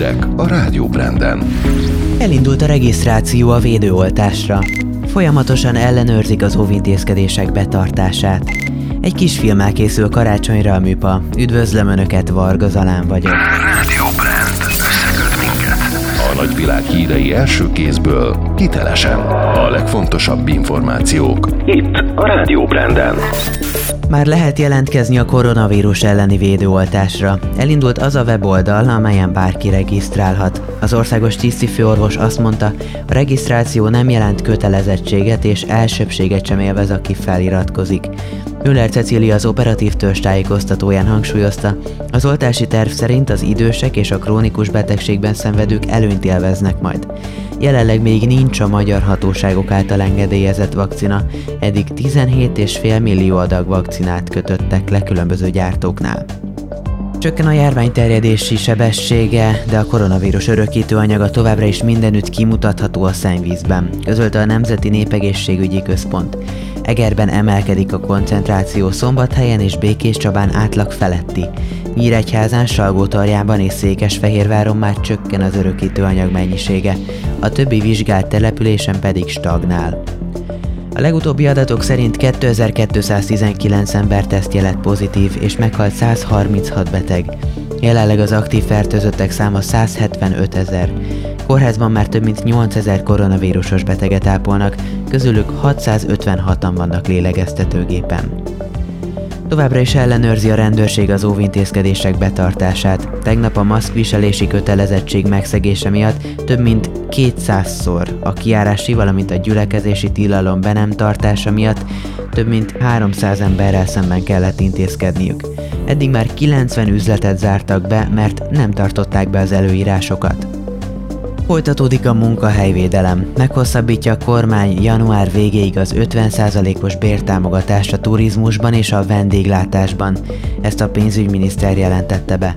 hírek a Rádió Branden. Elindult a regisztráció a védőoltásra. Folyamatosan ellenőrzik az óvintézkedések betartását. Egy kis filmmel készül karácsonyra a műpa. Üdvözlöm Önöket, Varga Zalán vagyok. Rádió Brand. Összeköt minket. A nagyvilág hírei első kézből, hitelesen. A legfontosabb információk. Itt a Rádió Branden. Már lehet jelentkezni a koronavírus elleni védőoltásra. Elindult az a weboldal, amelyen bárki regisztrálhat. Az országos tisztifőorvos azt mondta, a regisztráció nem jelent kötelezettséget és elsőbséget sem élvez, aki feliratkozik. Müller Cecília az operatív törzs tájékoztatóján hangsúlyozta, az oltási terv szerint az idősek és a krónikus betegségben szenvedők előnyt élveznek majd. Jelenleg még nincs a magyar hatóságok által engedélyezett vakcina, eddig 17,5 millió adag vakcinát kötöttek le különböző gyártóknál. Csökken a járvány terjedési sebessége, de a koronavírus örökítő anyaga továbbra is mindenütt kimutatható a szennyvízben, közölte a Nemzeti Népegészségügyi Központ. Egerben emelkedik a koncentráció Szombathelyen és Békés Csabán átlag feletti. Nyíregyházán, Salgótarjában és Székesfehérváron már csökken az örökítő anyag mennyisége, a többi vizsgált településen pedig stagnál. A legutóbbi adatok szerint 2219 ember tesztje lett pozitív, és meghalt 136 beteg. Jelenleg az aktív fertőzöttek száma 175 ezer. Kórházban már több mint 8000 koronavírusos beteget ápolnak, közülük 656-an vannak lélegeztetőgépen. Továbbra is ellenőrzi a rendőrség az óvintézkedések betartását. Tegnap a maszkviselési kötelezettség megszegése miatt több mint 200-szor a kiárási, valamint a gyülekezési tilalom be nem tartása miatt több mint 300 emberrel szemben kellett intézkedniük. Eddig már 90 üzletet zártak be, mert nem tartották be az előírásokat. Folytatódik a munkahelyvédelem. Meghosszabbítja a kormány január végéig az 50%-os bértámogatást a turizmusban és a vendéglátásban. Ezt a pénzügyminiszter jelentette be.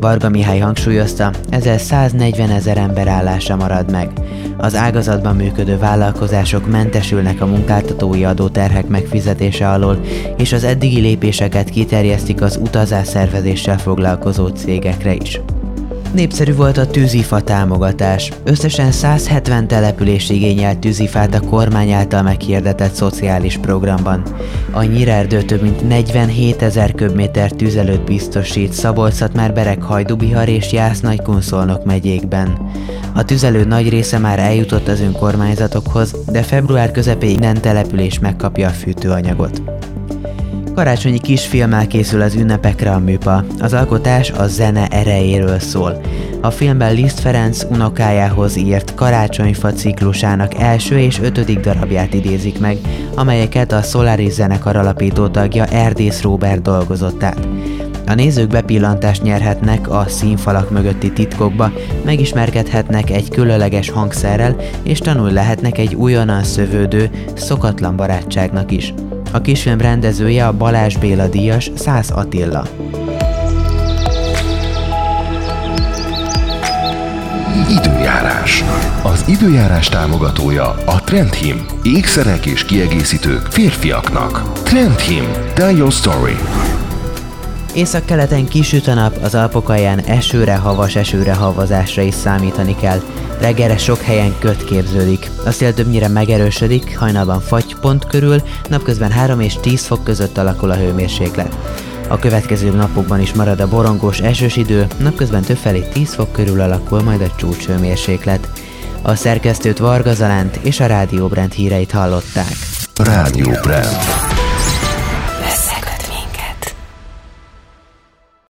Varga Mihály hangsúlyozta, ezzel 140 ezer ember állása marad meg. Az ágazatban működő vállalkozások mentesülnek a munkáltatói adóterhek megfizetése alól, és az eddigi lépéseket kiterjesztik az utazás szervezéssel foglalkozó cégekre is. Népszerű volt a tűzifa támogatás. Összesen 170 település igényelt tűzifát a kormány által meghirdetett szociális programban. A Nyírerdő több mint 47 ezer köbméter tüzelőt biztosít szabolcs már Bereg, Hajdubihar és Jász Nagykunszolnok megyékben. A tüzelő nagy része már eljutott az önkormányzatokhoz, de február közepéig minden település megkapja a fűtőanyagot. Karácsonyi kisfilmmel készül az ünnepekre a műpa. Az alkotás a zene erejéről szól. A filmben Liszt Ferenc unokájához írt Karácsonyfa ciklusának első és ötödik darabját idézik meg, amelyeket a Solaris zenekar alapító tagja Erdész Robert dolgozott át. A nézők bepillantást nyerhetnek a színfalak mögötti titkokba, megismerkedhetnek egy különleges hangszerrel, és tanul lehetnek egy újonnan szövődő, szokatlan barátságnak is. A kisfilm rendezője a Balázs Béla díjas Szász Attila. Időjárás. Az időjárás támogatója a Trendhim. Ékszerek és kiegészítők férfiaknak. Trendhim. Tell your story. Északkeleten kisüt a nap, az Alpok esőre, havas esőre, havazásra is számítani kell. Reggelre sok helyen köt képződik. A szél többnyire megerősödik, hajnalban fagy pont körül, napközben 3 és 10 fok között alakul a hőmérséklet. A következő napokban is marad a borongós esős idő, napközben többfelé 10 fok körül alakul majd a csúcs hőmérséklet. A szerkesztőt Varga Zalánt és a Rádió Brand híreit hallották. Rádió Brand.